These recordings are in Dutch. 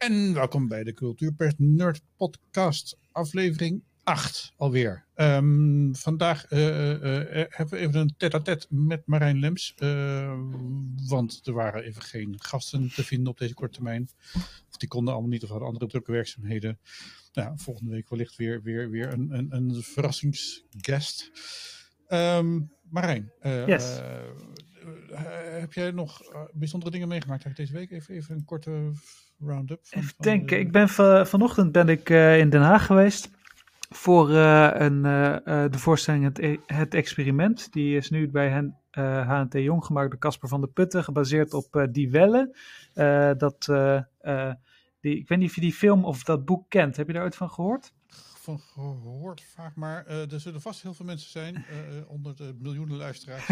En welkom bij de Cultuurpers Nerd Podcast, aflevering 8 alweer. Um, vandaag uh, uh, hebben we even een tête-à-tête met Marijn Lems. want er waren even geen gasten te vinden op deze korte termijn. Of die konden allemaal niet of hadden andere drukke werkzaamheden. Nou, volgende week wellicht weer, weer, weer een, een, een verrassingsguest. Um, Marijn, yes. heb jij nog bijzondere dingen meegemaakt deze week? Even, even een korte round-up. Van, Even denken, ik ben vanochtend ben ik uh, in Den Haag geweest voor uh, een, de voorstelling het, e-, het, Experiment. Die is nu bij hen, HNT Jong gemaakt door Casper van der Putten, gebaseerd op Die Welle. dat, die, ik weet niet of je die film of dat boek kent. Heb je daar ooit van gehoord? Van gehoord vaak, maar uh, er zullen vast heel veel mensen zijn uh, onder de miljoenen luisteraars.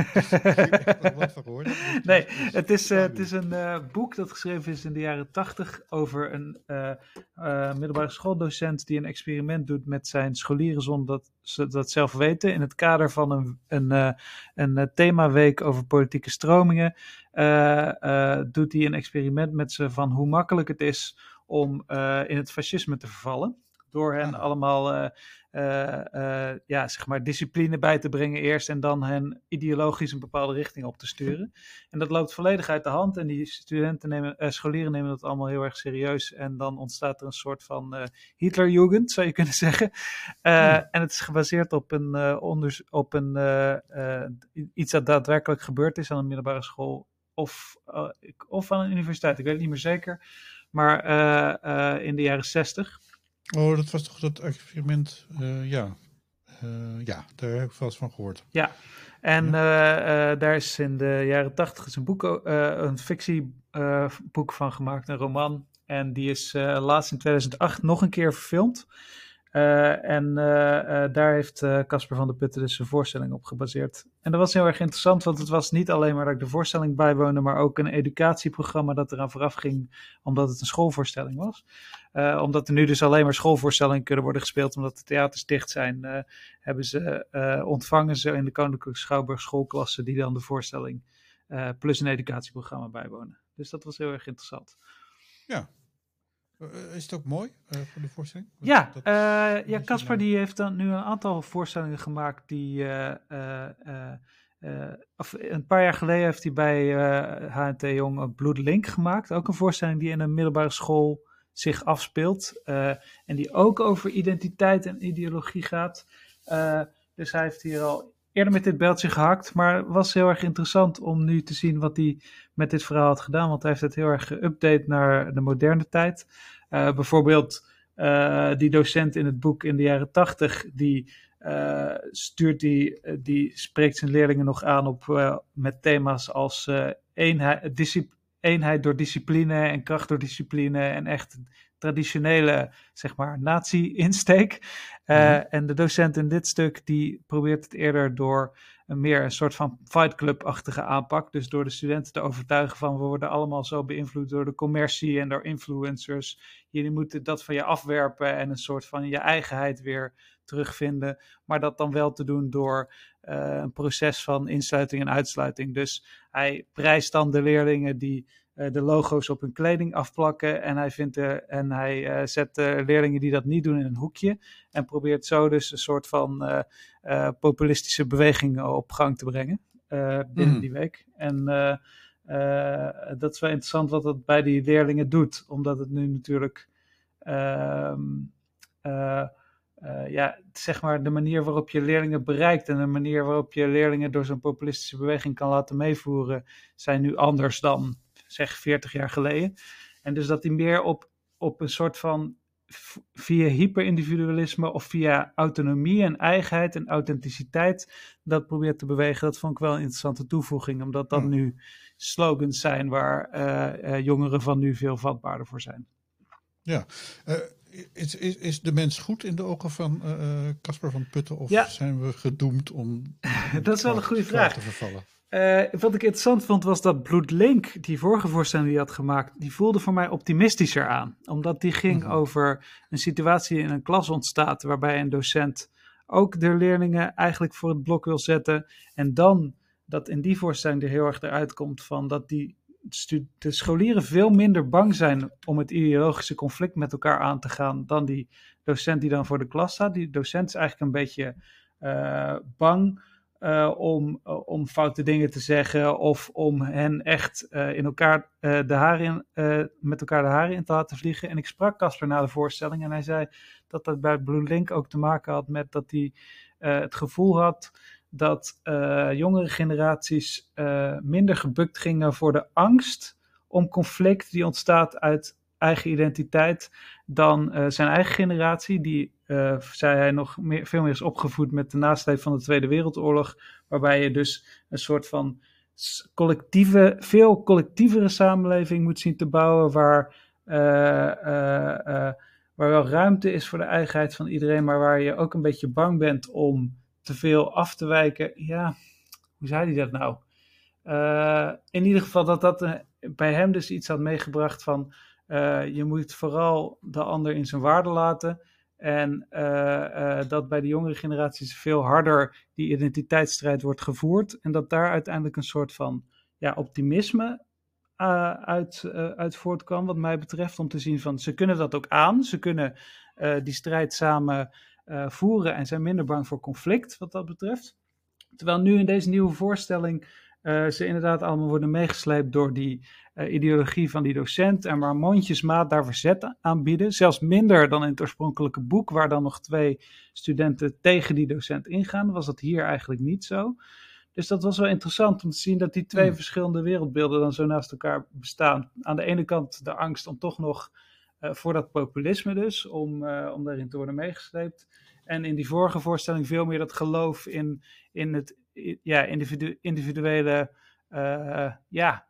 wat van gehoord. Nee, het is, uh, het is een boek dat geschreven is in de jaren tachtig over een middelbare schooldocent die een experiment doet met zijn scholieren zonder dat ze dat zelf weten. In het kader van een, een, een themaweek over politieke stromingen doet hij een experiment met ze van hoe makkelijk het is om in het fascisme te vervallen door hen allemaal uh, uh, ja, zeg maar discipline bij te brengen eerst en dan hen ideologisch een bepaalde richting op te sturen. En dat loopt volledig uit de hand en die studenten nemen, scholieren nemen dat allemaal heel erg serieus en dan ontstaat er een soort van Hitlerjugend, zou je kunnen zeggen. Hmm. En het is gebaseerd op een, onders op een iets dat daadwerkelijk gebeurd is aan een middelbare school of, of aan een universiteit, ik weet het niet meer zeker. Maar in de jaren zestig. Oh, dat was toch dat experiment? Uh, ja. Uh, ja, daar heb ik eens van gehoord. Ja, en ja. Uh, daar is in de jaren tachtig een boek, een fictieboek van gemaakt, een roman. En die is laatst in 2008 nog een keer verfilmd. Uh, en uh, uh, daar heeft Casper van der Putten dus zijn voorstelling op gebaseerd. En dat was heel erg interessant, want het was niet alleen maar dat ik de voorstelling bijwoonde, maar ook een educatieprogramma dat eraan vooraf ging, omdat het een schoolvoorstelling was. omdat er nu dus alleen maar schoolvoorstellingen kunnen worden gespeeld, omdat de theaters dicht zijn, hebben ze ontvangen ze in de Koninklijke Schouwburg schoolklassen die dan de voorstelling plus een educatieprogramma bijwonen. Dus dat was heel erg interessant. Ja, eh, is het ook mooi uh, voor de voorstelling? Ja, dat, uh, ja Casper die heeft dan nu een aantal voorstellingen gemaakt die... of een paar jaar geleden heeft hij bij HNT Jong een Bloedlink gemaakt. Ook een voorstelling die in een middelbare school zich afspeelt. en die ook over identiteit en ideologie gaat. dus hij heeft hier al eerder met dit beltje gehakt. Maar het was heel erg interessant om nu te zien wat hij met dit verhaal had gedaan. Want hij heeft het heel erg geüpdate naar de moderne tijd. Uh, bijvoorbeeld uh, die docent in het boek in de jaren tachtig, die uh, stuurt die, die spreekt zijn leerlingen nog aan op, met thema's als eenheid door discipline en kracht door discipline en echt traditionele, zeg maar, nazi-insteek. Uh, En de docent in dit stuk, die probeert het eerder door een meer een soort van fight club-achtige aanpak. Dus door de studenten te overtuigen van we worden allemaal zo beïnvloed door de commercie en door influencers. Jullie moeten dat van je afwerpen en een soort van je eigenheid weer terugvinden. Maar dat dan wel te doen door uh, een proces van insluiting en uitsluiting. Dus hij prijst dan de leerlingen die de logo's op hun kleding afplakken. En hij, vindt er, en hij uh, zet leerlingen die dat niet doen in een hoekje. En probeert zo dus een soort van populistische beweging op gang te brengen binnen mm. die week. En dat is wel interessant wat dat bij die leerlingen doet. Omdat het nu natuurlijk. Ehm, uh, ja, zeg maar de manier waarop je leerlingen bereikt en de manier waarop je leerlingen door zo'n populistische beweging kan laten meevoeren, zijn nu anders dan zeg 40 jaar geleden. En dus dat die meer op, op een soort van via hyperindividualisme of via autonomie en eigenheid en authenticiteit dat probeert te bewegen. Dat vond ik wel een interessante toevoeging, omdat dat nu slogans zijn waar uh, uh, jongeren van nu veel vatbaarder voor zijn. Ja, uh, is, is, is de mens goed in de ogen van Casper van Putten of zijn we gedoemd om dat is wel een goede vraag. te vervallen? Uh, wat ik interessant vond was dat Bloedlink, die vorige voorstelling die hij had gemaakt, die voelde voor mij optimistischer aan. Omdat die ging mhm. over een situatie in een klas ontstaat waarbij een docent ook de leerlingen eigenlijk voor het blok wil zetten. En dan dat in die voorstelling er heel erg eruit komt van dat die de scholieren veel minder bang zijn om het ideologische conflict met elkaar aan te gaan dan die docent die dan voor de klas staat. Die docent is eigenlijk een beetje uh, bang uh, om, uh, om foute dingen te zeggen of om hen echt in elkaar, de haren, met elkaar de haren in te laten vliegen. En ik sprak Casper na de voorstelling en hij zei dat dat bij Blue Link ook te maken had met dat hij het gevoel had dat jongere generaties minder gebukt gingen voor de angst om conflict die ontstaat uit eigen identiteit dan uh, zijn eigen generatie, die, uh, zei hij, nog meer, veel meer is opgevoed met de nasleep van de Tweede Wereldoorlog, waarbij je dus een soort van collectieve, veel collectievere samenleving moet zien te bouwen, waar, uh, waar wel ruimte is voor de eigenheid van iedereen, maar waar je ook een beetje bang bent om te veel af te wijken. Ja, hoe zei hij dat nou? in ieder geval dat dat bij hem dus iets had meegebracht van uh, je moet vooral de ander in zijn waarde laten. En uh, uh, dat bij de jongere generaties veel harder die identiteitsstrijd wordt gevoerd. En dat daar uiteindelijk een soort van ja, optimisme uit, uit voortkwam, wat mij betreft. Om te zien van ze kunnen dat ook aan. Ze kunnen die strijd samen voeren en zijn minder bang voor conflict, wat dat betreft. Terwijl nu in deze nieuwe voorstelling uh, ze inderdaad allemaal worden meegesleept door die uh, ideologie van die docent en maar mondjesmaat daar verzet aanbieden. Zelfs minder dan in het oorspronkelijke boek, waar dan nog twee studenten tegen die docent ingaan, was dat hier eigenlijk niet zo. Dus dat was wel interessant om te zien dat die twee hmm. verschillende wereldbeelden dan zo naast elkaar bestaan. Aan de ene kant de angst om toch nog uh, voor dat populisme dus, om, om daarin te worden meegesleept. En in die vorige voorstelling veel meer dat geloof in, in het ja, individu individuele uh, ja,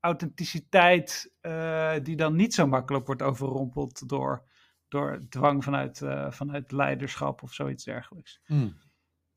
authenticiteit, uh, die dan niet zo makkelijk wordt overrompeld door, door dwang vanuit, uh, vanuit leiderschap of zoiets dergelijks. Mm.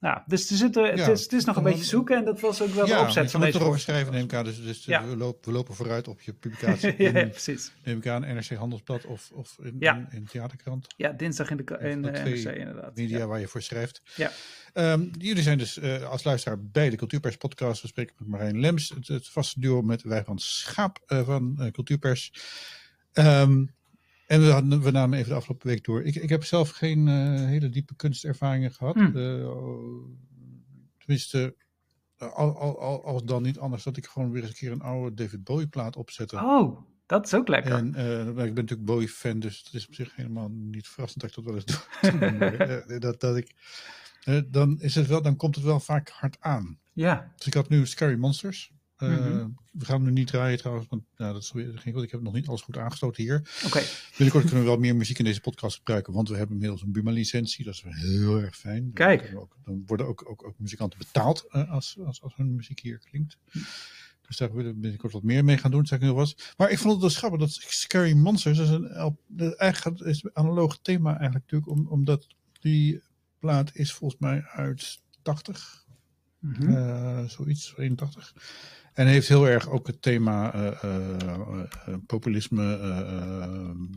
Nou, dus er zit, het, is, het is nog een beetje zoeken en dat was ook wel de opzet van deze erover schrijven, neem ik aan. Dus, dus ja. we, lopen, we lopen vooruit op je publicatie. ja, in, precies. Neem ik aan, NRC Handelsblad of, of in, in, in, Theaterkrant. Ja, dinsdag in de in, NRC inderdaad. Media waar je voor schrijft. Ja. Um, jullie zijn dus uh, als luisteraar bij de Cultuurpers podcast. We spreken met Marijn Lems, het, het vaste duo met Wijvan Schaap uh, van uh, Cultuurpers. Um, en we, hadden, we namen even de afgelopen week door. Ik, ik heb zelf geen uh, hele diepe kunstervaringen gehad. Mm. Uh, tenminste, al, al, al, als dan niet anders, dat ik gewoon weer eens een keer een oude David Bowie plaat opzette. Oh, dat is ook lekker. En ik ben natuurlijk Bowie fan, dus het is op zich helemaal niet verrassend dat ik dat wel eens doe. dat, dat ik, dan, is het wel, dan komt het wel vaak hard aan. Ja. Dus ik had nu Scary Monsters. Uh, We gaan hem nu niet draaien trouwens, want nou, dat is geen goed. Ik heb nog niet alles goed aangesloten hier. Oké. Okay. Binnenkort kunnen we wel meer muziek in deze podcast gebruiken, want we hebben inmiddels een Buma-licentie. Dat is heel erg fijn. Kijk. Dan, ook, dan worden ook, ook, ook, muzikanten betaald uh, als, als, als hun muziek hier klinkt. Dus daar willen we binnenkort wat meer mee gaan doen, zeg ik nog was. Maar ik vond het wel grappig dat Scary Monsters, is een, eigenlijk is een analoog thema eigenlijk natuurlijk, om, omdat die plaat is volgens mij uit 80. Mm -hmm. uh, zoiets, 81. En heeft heel erg ook het thema uh, uh, populisme,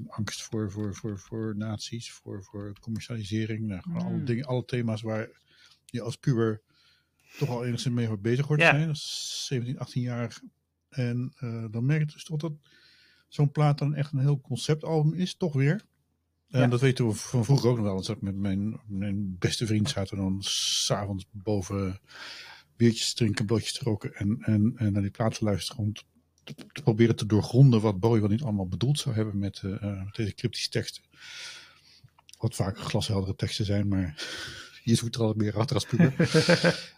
angst voor, voor, voor, voor naties, voor, voor commercialisering. Nou, mm. alle, dingen, alle thema's waar je als puber toch al enigszins mee bezig wordt yeah. zijn. Als 17, 18 jaar. En dan merk je dus toch dat zo'n plaat dan echt een heel conceptalbum is, toch weer. En ja. dat weten we van vroeger ook nog wel. Want met mijn, mijn beste vriend zaten we dan s'avonds boven biertjes drinken, broodjes roken en, en, en naar die platen luisteren om te, te, proberen te doorgronden wat Bowie wel niet allemaal bedoeld zou hebben met, uh, met deze cryptische teksten. Wat vaak glasheldere teksten zijn, maar je zoekt er al meer achter als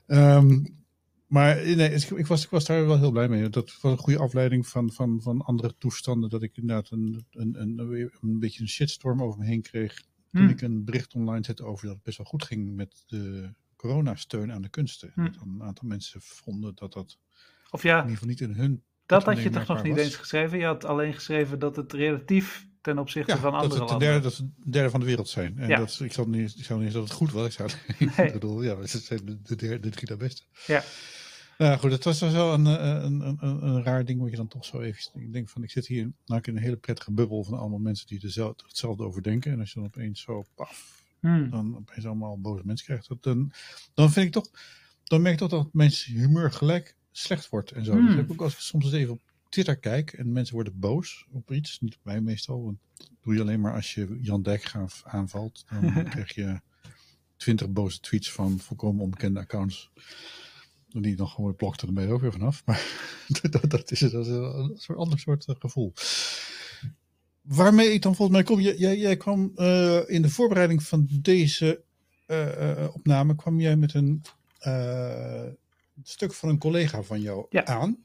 um, maar nee, ik was, ik was daar wel heel blij mee. Dat was een goede afleiding van, van, van andere toestanden. Dat ik inderdaad een, een, een, een beetje een shitstorm over me heen kreeg. Toen hmm. ik een bericht online zette over dat het best wel goed ging met de coronasteun aan de kunsten. Hm. Dat een aantal mensen vonden dat dat of ja, in ieder geval niet in hun. Dat had je toch nog niet was. eens geschreven? Je had alleen geschreven dat het relatief ten opzichte ja, van andere dat het derde, dat ze de derde van de wereld zijn. En ja. dat, ik, zou niet, ik zou niet zeggen dat het goed was. Ik, zou, nee. ik bedoel, ja, ze zijn de, de, derde, de drie de beste. Ja. Nou goed, het was wel een, een, een, een, een raar ding wat je dan toch zo even... Ik denk van, ik zit hier nou, in een hele prettige bubbel van allemaal mensen die hetzelfde over denken. En als je dan opeens zo, paf, Hmm. Dan opeens allemaal boze mensen krijgt. Dat, dan, dan vind ik toch, dan merk ik toch dat mensen humeur gelijk slecht wordt en zo. Hmm. Dus heb ik ook als ik soms eens even op Twitter kijk en mensen worden boos op iets, niet op mij meestal, want dat doe je alleen maar als je Jan Dijkgraaf aanvalt. Dan krijg je twintig boze tweets van volkomen onbekende accounts. Die dan gewoon blokte er ben ook weer vanaf. Maar dat, dat, is, dat is een soort ander soort eh, gevoel. Waarmee ik dan volgens mij kom. Jij, jij kwam uh, in de voorbereiding van deze uh, opname. kwam jij met een stuk van een collega van jou ja. aan.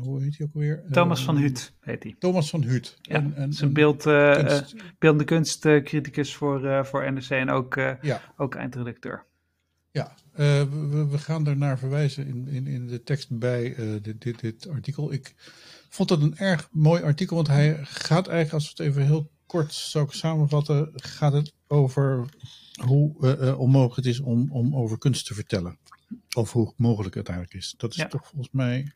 hoe heet hij ook alweer? Thomas van Huut heet hij. Thomas van Huut. Ja, en, en, een beeld, kunst. beeldende kunstcriticus voor, voor NRC en ook, ja. ook eindredacteur. Ja, we, we, gaan er naar verwijzen in, in, in de tekst bij dit, dit, dit, artikel. Ik vond het een erg mooi artikel, want hij gaat eigenlijk, als we het even heel kort zou samenvatten, gaat het over hoe uh, onmogelijk het is om, om over kunst te vertellen. Of hoe mogelijk het eigenlijk is. Dat is ja. toch volgens mij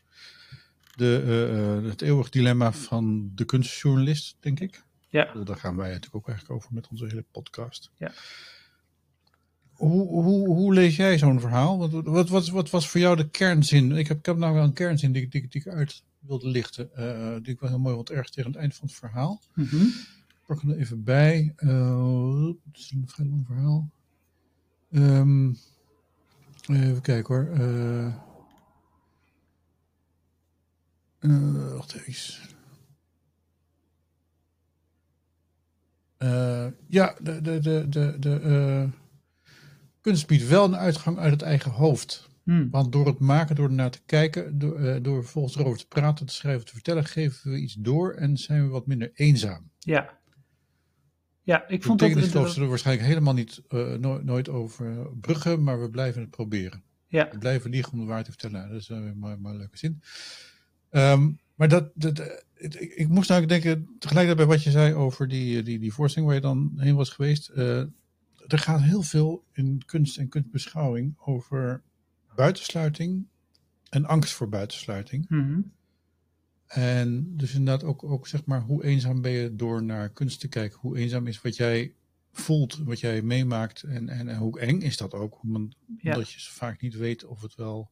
de, het eeuwig dilemma van de kunstjournalist, denk ik. Ja. Daar gaan wij natuurlijk ook eigenlijk over met onze hele podcast. Ja. Hoe, hoe, hoe lees jij zo'n verhaal? Wat, wat, wat, wat, was voor jou de kernzin? Ik heb, ik heb nou wel een kernzin die, die, die ik uit wilde lichten. Uh, die ik wel heel mooi vond, ergens tegen het eind van het verhaal. Mm -hmm. Ik pak er even bij. Uh, het is een vrij lang verhaal. Um, even kijken hoor. Uh, wacht even. ja, de, de, de, de, de kunst biedt wel een uitgang uit het eigen hoofd. Hmm. Want door het maken, door ernaar te kijken, door, uh, door vervolgens erover te praten, te schrijven, te vertellen, geven we iets door en zijn we wat minder eenzaam. Ja. Ja, ik vond dat... betekent dat... er waarschijnlijk helemaal niet, uh, no nooit over bruggen, maar we blijven het proberen. Ja. We blijven liegen om de waarheid te vertellen. Dat is een maar, maar leuke zin. Um, maar dat, dat, ik, ik moest nou denken, tegelijkertijd bij wat je zei over die, die, die voorstelling waar je dan heen was geweest. Uh, er gaat heel veel in kunst en kunstbeschouwing over buitensluiting en angst voor buitensluiting. Mm -hmm. En dus inderdaad ook, ook zeg maar, hoe eenzaam ben je door naar kunst te kijken? Hoe eenzaam is wat jij voelt, wat jij meemaakt en, en, en hoe eng is dat ook? Omdat Ja. je vaak niet weet of het wel...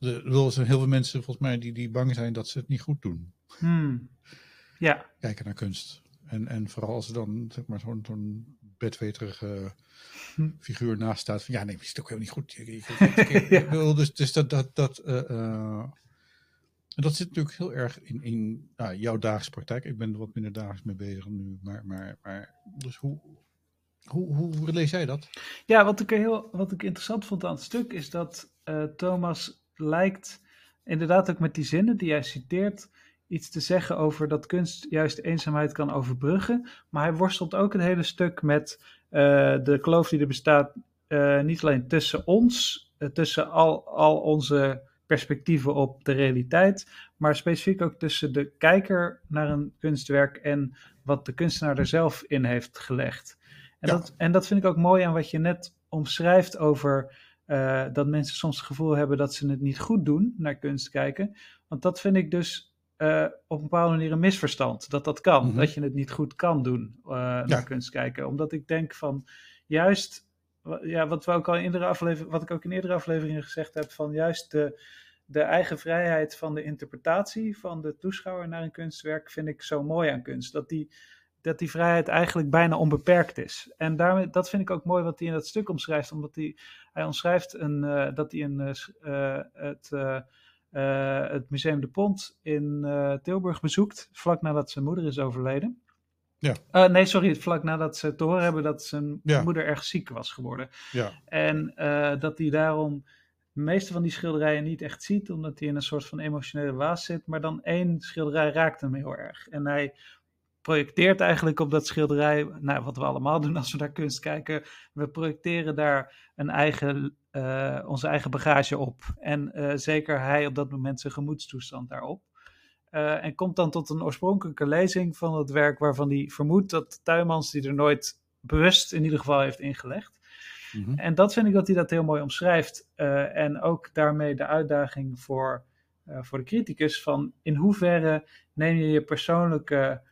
Er zijn heel veel mensen volgens mij die, die bang zijn dat ze het niet goed doen. Hmm. Ja, Kijken naar kunst. En, en vooral als er dan zeg maar, zo'n zo'n bedweterige Hm. figuur naast staat van ja, nee, is het ook helemaal niet goed. Ik bedoel, dus, dus dat, dat, dat, eh, eh, en dat zit natuurlijk heel erg in, in nou, jouw dagelijkse praktijk. Ik ben er wat minder dagelijks mee bezig nu, maar, maar, maar dus hoe, hoe, hoe lees jij dat? Ja, wat ik, heel, wat ik interessant vond aan het stuk is dat eh, Thomas lijkt inderdaad ook met die zinnen die hij citeert iets te zeggen over dat kunst juist eenzaamheid kan overbruggen. Maar hij worstelt ook een hele stuk met eh, de kloof die er bestaat, eh, niet alleen tussen ons, eh, tussen al, al onze perspectieven op de realiteit, maar specifiek ook tussen de kijker naar een kunstwerk en wat de kunstenaar er zelf in heeft gelegd. En, Ja. dat, en dat vind ik ook mooi aan wat je net omschrijft over dat mensen soms het gevoel hebben dat ze het niet goed doen naar kunst kijken. Want dat vind ik dus eh, op een bepaalde manier een misverstand. Dat dat kan. Mhm. Dat je het niet goed kan doen eh, naar kunst kijken. Omdat ik denk van juist, ja, wat, we ook al in eerdere aflevering, wat ik ook in eerdere afleveringen gezegd heb, van juist de, de eigen vrijheid van de interpretatie van de toeschouwer naar een kunstwerk vind ik zo mooi aan kunst. Dat die, dat die vrijheid eigenlijk bijna onbeperkt is. En daarmee, dat vind ik ook mooi wat hij in dat stuk omschrijft, omdat hij, hij omschrijft een, eh, dat hij een, het, eh, het Museum de Pont in eh, Tilburg bezoekt, vlak nadat zijn moeder is overleden. Ja. Eh, nee, sorry, vlak nadat ze te horen hebben dat zijn Ja. moeder erg ziek was geworden. Ja, En dat hij daarom de meeste van die schilderijen niet echt ziet, omdat hij in een soort van emotionele waas zit. Maar dan één schilderij raakt hem heel erg. En hij projecteert eigenlijk op dat schilderij, nou, wat we allemaal doen als we naar kunst kijken. We projecteren daar een eigen, eh, onze eigen bagage op. En eh, zeker hij op dat moment zijn gemoedstoestand daarop. Eh, en komt dan tot een oorspronkelijke lezing van het werk waarvan hij vermoedt dat Tuymans die er nooit bewust in ieder geval heeft ingelegd. Mhm. En dat vind ik dat hij dat heel mooi omschrijft. En ook daarmee de uitdaging voor, voor de criticus van in hoeverre neem je je persoonlijke,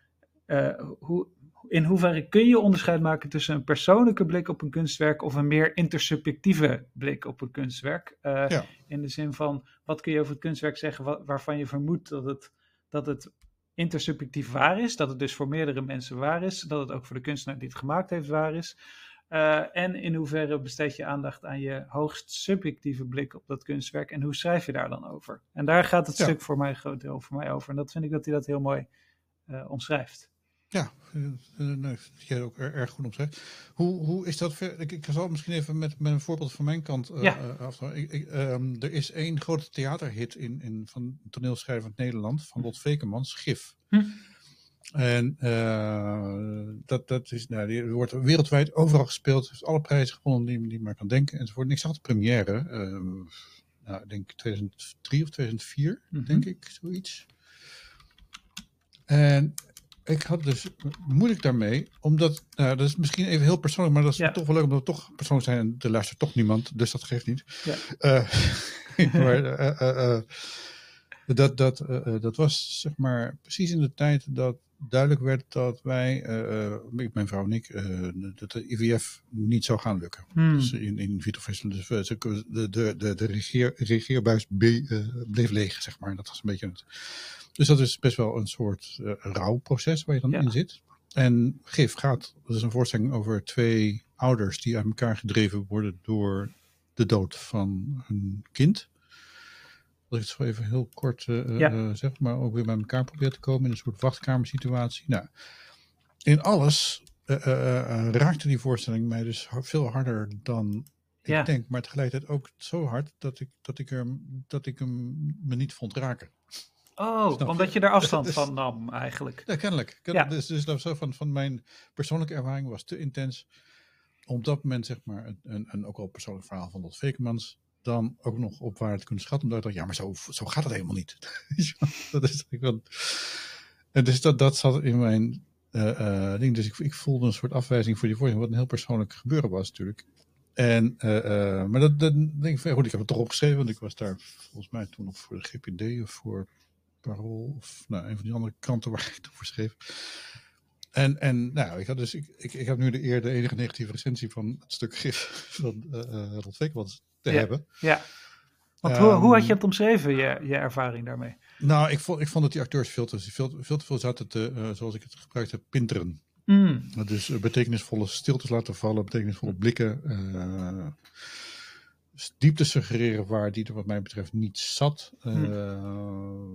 hoe, in hoeverre kun je onderscheid maken tussen een persoonlijke blik op een kunstwerk of een meer intersubjectieve blik op een kunstwerk? Uh, Ja. In de zin van, wat kun je over het kunstwerk zeggen wa- waarvan je vermoedt dat het, dat het intersubjectief waar is, dat het dus voor meerdere mensen waar is, dat het ook voor de kunstenaar die het gemaakt heeft waar is. Uh, en in hoeverre besteed je aandacht aan je hoogst subjectieve blik op dat kunstwerk en hoe schrijf je daar dan over? En daar gaat het Ja. stuk voor mij een groot deel voor mij over. En dat vind ik dat hij dat heel mooi uh, omschrijft. Ja, uh, nee, dat jij ook er, erg goed omschrijft. Hoe, hoe is dat? Ver? Ik, ik zal misschien even met, met een voorbeeld van mijn kant uh, ja. afstaan. Ik, ik, um, er is één grote theaterhit in, in, van toneelschrijver van Nederland, van Lot Vekemans, Gif. Hm. En uh, dat, dat is, nou, die wordt wereldwijd overal gespeeld, heeft alle prijzen gewonnen die, die je maar kan denken enzovoort. En ik zag de première, uh, nou, ik denk 2003 of 2004, Mhm. mm -hmm. denk ik, zoiets. En ik had dus moeilijk daarmee, omdat, nou, dat is misschien even heel persoonlijk, maar dat is Ja. toch wel leuk omdat we toch persoonlijk zijn en er luistert toch niemand, dus dat geeft niet. Ja. Uh, maar, uh, uh, dat, dat, dat was zeg maar precies in de tijd dat duidelijk werd dat wij, ik, mijn vrouw en ik, dat de IVF niet zou gaan lukken. Hmm. Dus in, in dus de, de, de, de regeer, regeerbuis bleef leeg, zeg maar. Dat was een beetje het. Dus dat is best wel een soort uh, rouwproces waar je dan Ja. in zit. En GIF gaat, dat is een voorstelling over twee ouders die uit elkaar gedreven worden door de dood van hun kind. Dat ik het zo even heel kort uh, Ja. uh, zeg, maar ook weer bij elkaar probeert te komen in een soort wachtkamersituatie. Nou, in alles uh, raakte die voorstelling mij dus veel harder dan ik denk, maar tegelijkertijd ook zo hard dat ik, dat ik, er, dat ik hem me niet vond raken. Oh, je? omdat je er afstand Dus- van nam eigenlijk. Ja, kennelijk. Ja. Dus, dus dat zo van, van mijn persoonlijke ervaring was te intens. Om op dat moment, zeg maar, een, een, een ook wel persoonlijk verhaal van Lot Vekemans. dan ook nog op waarde te kunnen schatten. Omdat ik dacht, ja, maar zo, zo gaat het helemaal niet. Dat is wel. En dus dat, dat zat in mijn eh, eh, ding. Dus ik, ik voelde een soort afwijzing voor die voorstelling. Wat een heel persoonlijk gebeuren was, natuurlijk. En, eh, maar dat, dat denk ik van, goed, ik heb het toch opgeschreven, want ik was daar volgens mij toen nog voor de GPD of voor Parool of nou, een van die andere kranten waar ik het voor schreef. En, en nou, ik, had dus, ik, ik, ik heb nu de eer de enige negatieve recensie van het stuk gif van uh, uh, Rod Vekemans te Ja. hebben. Ja. Want hoe, hoe had je het omschreven, je, je ervaring daarmee? Nou, ik vond, ik vond dat die acteurs veel te, veel, veel te veel zaten te, uh, zoals ik het gebruikt heb, pinteren. Mm. Dus betekenisvolle stiltes laten vallen, betekenisvolle blikken. Uh, diepte suggereren waar die er wat mij betreft niet zat. Uh,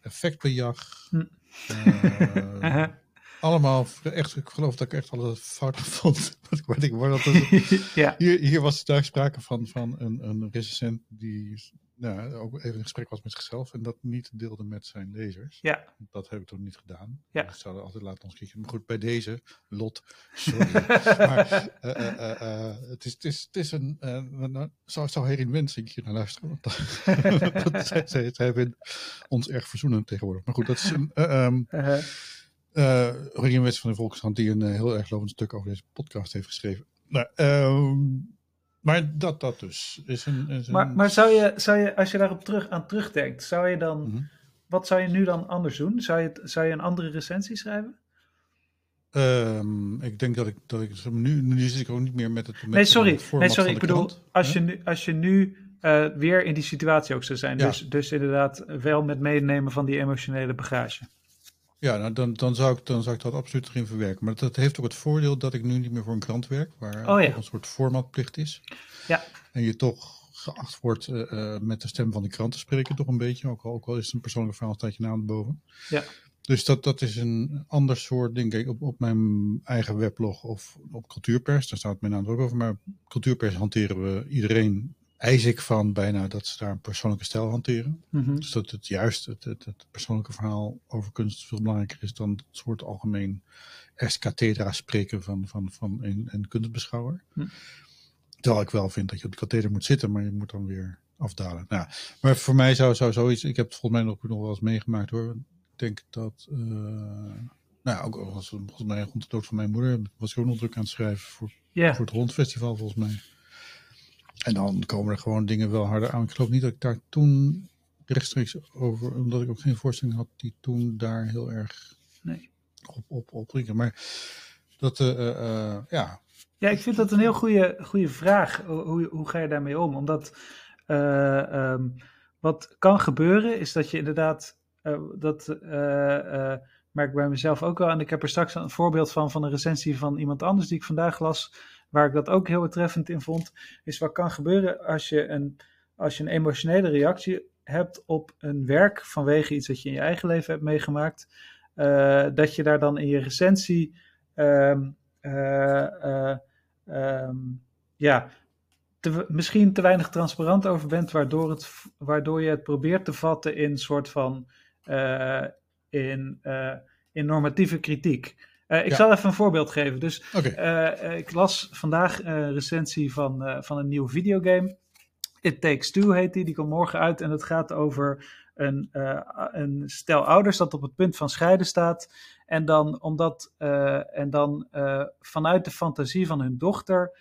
effectbejag. Hm. Allemaal echt, ik geloof dat ik echt alles fout vond. Wat ik word dat ja. hier, hier was daar sprake van, van een, een recensent die nou, ook even in gesprek was met zichzelf en dat niet deelde met zijn lezers. Ja. Dat heb ik toch niet gedaan. Ja. Zouden altijd laten ons kiezen. Maar goed, bij deze, Lot, sorry. maar uh, uh, uh, het, is, het, is, het is een, uh, zou, zou Herin Wensink hier naar luisteren? Want dat, dat, zij, zij, zij vindt ons erg verzoenend tegenwoordig. Maar goed, dat is een... Um, -huh. Uh, Wets van de Volkskrant die een uh, heel erg lovend stuk over deze podcast heeft geschreven. Nou, uh, maar dat, dat dus. Is een, is een... Maar, maar zou, je, zou je, als je daarop terug, aan terugdenkt, zou je dan, Mhm. mm -hmm. wat zou je nu dan anders doen? Zou je, zou je een andere recensie schrijven? Um, ik denk dat ik, dat ik nu, nu zit ik ook niet meer met het. Met nee, sorry. het nee, sorry. Ik bedoel, krant, als je, nu, als je nu uh, weer in die situatie ook zou zijn, Ja. dus, dus inderdaad wel met meenemen van die emotionele bagage. Ja, nou, dan, dan, zou ik, dan zou ik dat absoluut erin verwerken. Maar dat heeft ook het voordeel dat ik nu niet meer voor een krant werk, waar Oh, ja. een soort formatplicht is. Ja. En je toch geacht wordt uh, uh, met de stem van de krant te spreken, toch een beetje. Ook al, ook al is het een persoonlijk verhaal, staat je naam boven. Ja. Dus dat, dat is een ander soort ding. Kijk, op, op mijn eigen weblog of op Cultuurpers, daar staat mijn naam ook over. Maar Cultuurpers hanteren we iedereen, eis ik van bijna dat ze daar een persoonlijke stijl hanteren. Mm -hmm. Dus dat het juist het, het, het, persoonlijke verhaal over kunst veel belangrijker is dan het soort algemeen ex-cathedra spreken van, van, van een, een kunstbeschouwer. Hm. Terwijl ik wel vind dat je op de katheder moet zitten, maar je moet dan weer afdalen. Nou, maar voor mij zou, zou zoiets, ik heb het volgens mij nog, nog wel eens meegemaakt hoor. Ik denk dat, uh, nou ja, ook als, volgens mij rond de dood van mijn moeder was ik ook nog druk aan het schrijven voor, yeah. voor het Rondfestival volgens mij. En dan komen er gewoon dingen wel harder aan. Ik geloof niet dat ik daar toen rechtstreeks over, omdat ik ook geen voorstelling had die toen daar heel erg nee. op, op, op Maar dat, ja. Ja, ik vind dat een heel goede, goede vraag. Hoe, hoe ga je daarmee om? Omdat ehm, wat kan gebeuren is dat je inderdaad, dat merk ik bij mezelf ook wel. En ik heb er straks een voorbeeld van, van een recensie van iemand anders die ik vandaag las, waar ik dat ook heel betreffend in vond. Is wat kan gebeuren als je een, als je een emotionele reactie hebt op een werk vanwege iets dat je in je eigen leven hebt meegemaakt. Uh, dat je daar dan in je recensie um, uh, um, ja, te, misschien te weinig transparant over bent, waardoor, het, waardoor je het probeert te vatten in soort van in, in normatieve kritiek. Uh, ik zal even een voorbeeld geven. Dus okay. ik las vandaag een recensie van, van een nieuwe videogame. It Takes Two heet die, die komt morgen uit en het gaat over een, uh, een stel ouders dat op het punt van scheiden staat. En dan, omdat, uh, en dan uh, vanuit de fantasie van hun dochter,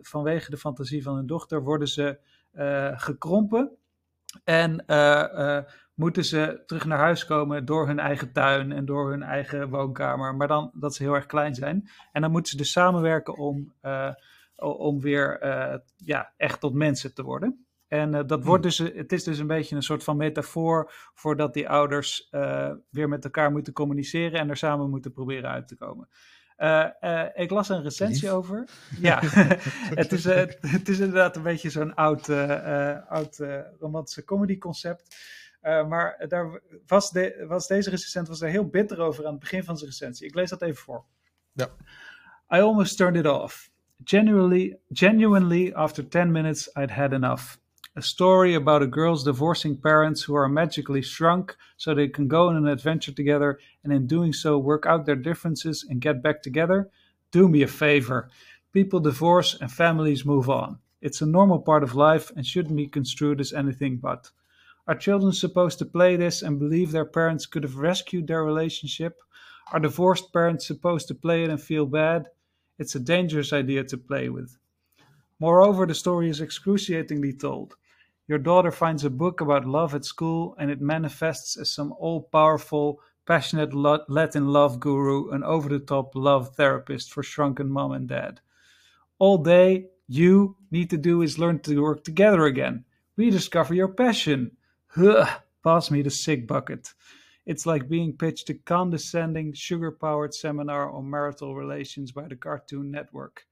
vanwege de fantasie van hun dochter, worden ze gekrompen. En moeten ze terug naar huis komen door hun eigen tuin en door hun eigen woonkamer. Maar dan dat ze heel erg klein zijn. En dan moeten ze dus samenwerken om om weer uh, ja, echt tot mensen te worden. En uh, dat wordt hmm. dus, het is dus een beetje een soort van metafoor voordat die ouders weer met elkaar moeten communiceren en er samen moeten proberen uit te komen. ik las een recensie over. Ja, het, is, het is inderdaad een beetje zo'n oud, oud romantische comedy concept. Maar daar was, de, was deze recensent was er heel bitter over aan het begin van zijn recensie. Ik lees dat even voor. Ja. I almost turned it off. Genuinely, genuinely, after 10 minutes, I'd had enough. A story about a girl's divorcing parents who are magically shrunk so they can go on an adventure together and in doing so work out their differences and get back together? Do me a favor. People divorce and families move on. It's a normal part of life and shouldn't be construed as anything but. Are children supposed to play this and believe their parents could have rescued their relationship? Are divorced parents supposed to play it and feel bad? It's a dangerous idea to play with. Moreover, the story is excruciatingly told. Your daughter finds a book about love at school, and it manifests as some all powerful, passionate Latin love guru, an over the top love therapist for shrunken mom and dad. All day, you need to do is learn to work together again. Rediscover your passion. Huh, pass me the sick bucket. It's like being pitched a condescending, sugar powered seminar on marital relations by the Cartoon Network.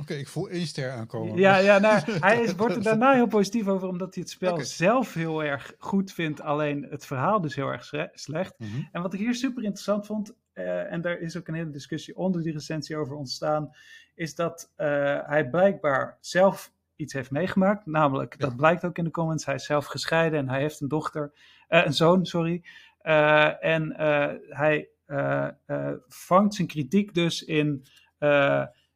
Oké, ik voel één ster aankomen. Ja, ja nou, hij is, wordt er daarna heel positief over, omdat hij het spel zelf heel erg goed vindt, alleen het verhaal dus heel erg slecht. Mhm. En wat ik hier super interessant vond, uh, en daar is ook een hele discussie onder die recensie over ontstaan, is dat uh, hij blijkbaar zelf iets heeft meegemaakt. Namelijk, dat blijkt ook in de comments, hij is zelf gescheiden en hij heeft een dochter, uh, een zoon, sorry. Uh, en uh, hij vangt zijn kritiek dus in.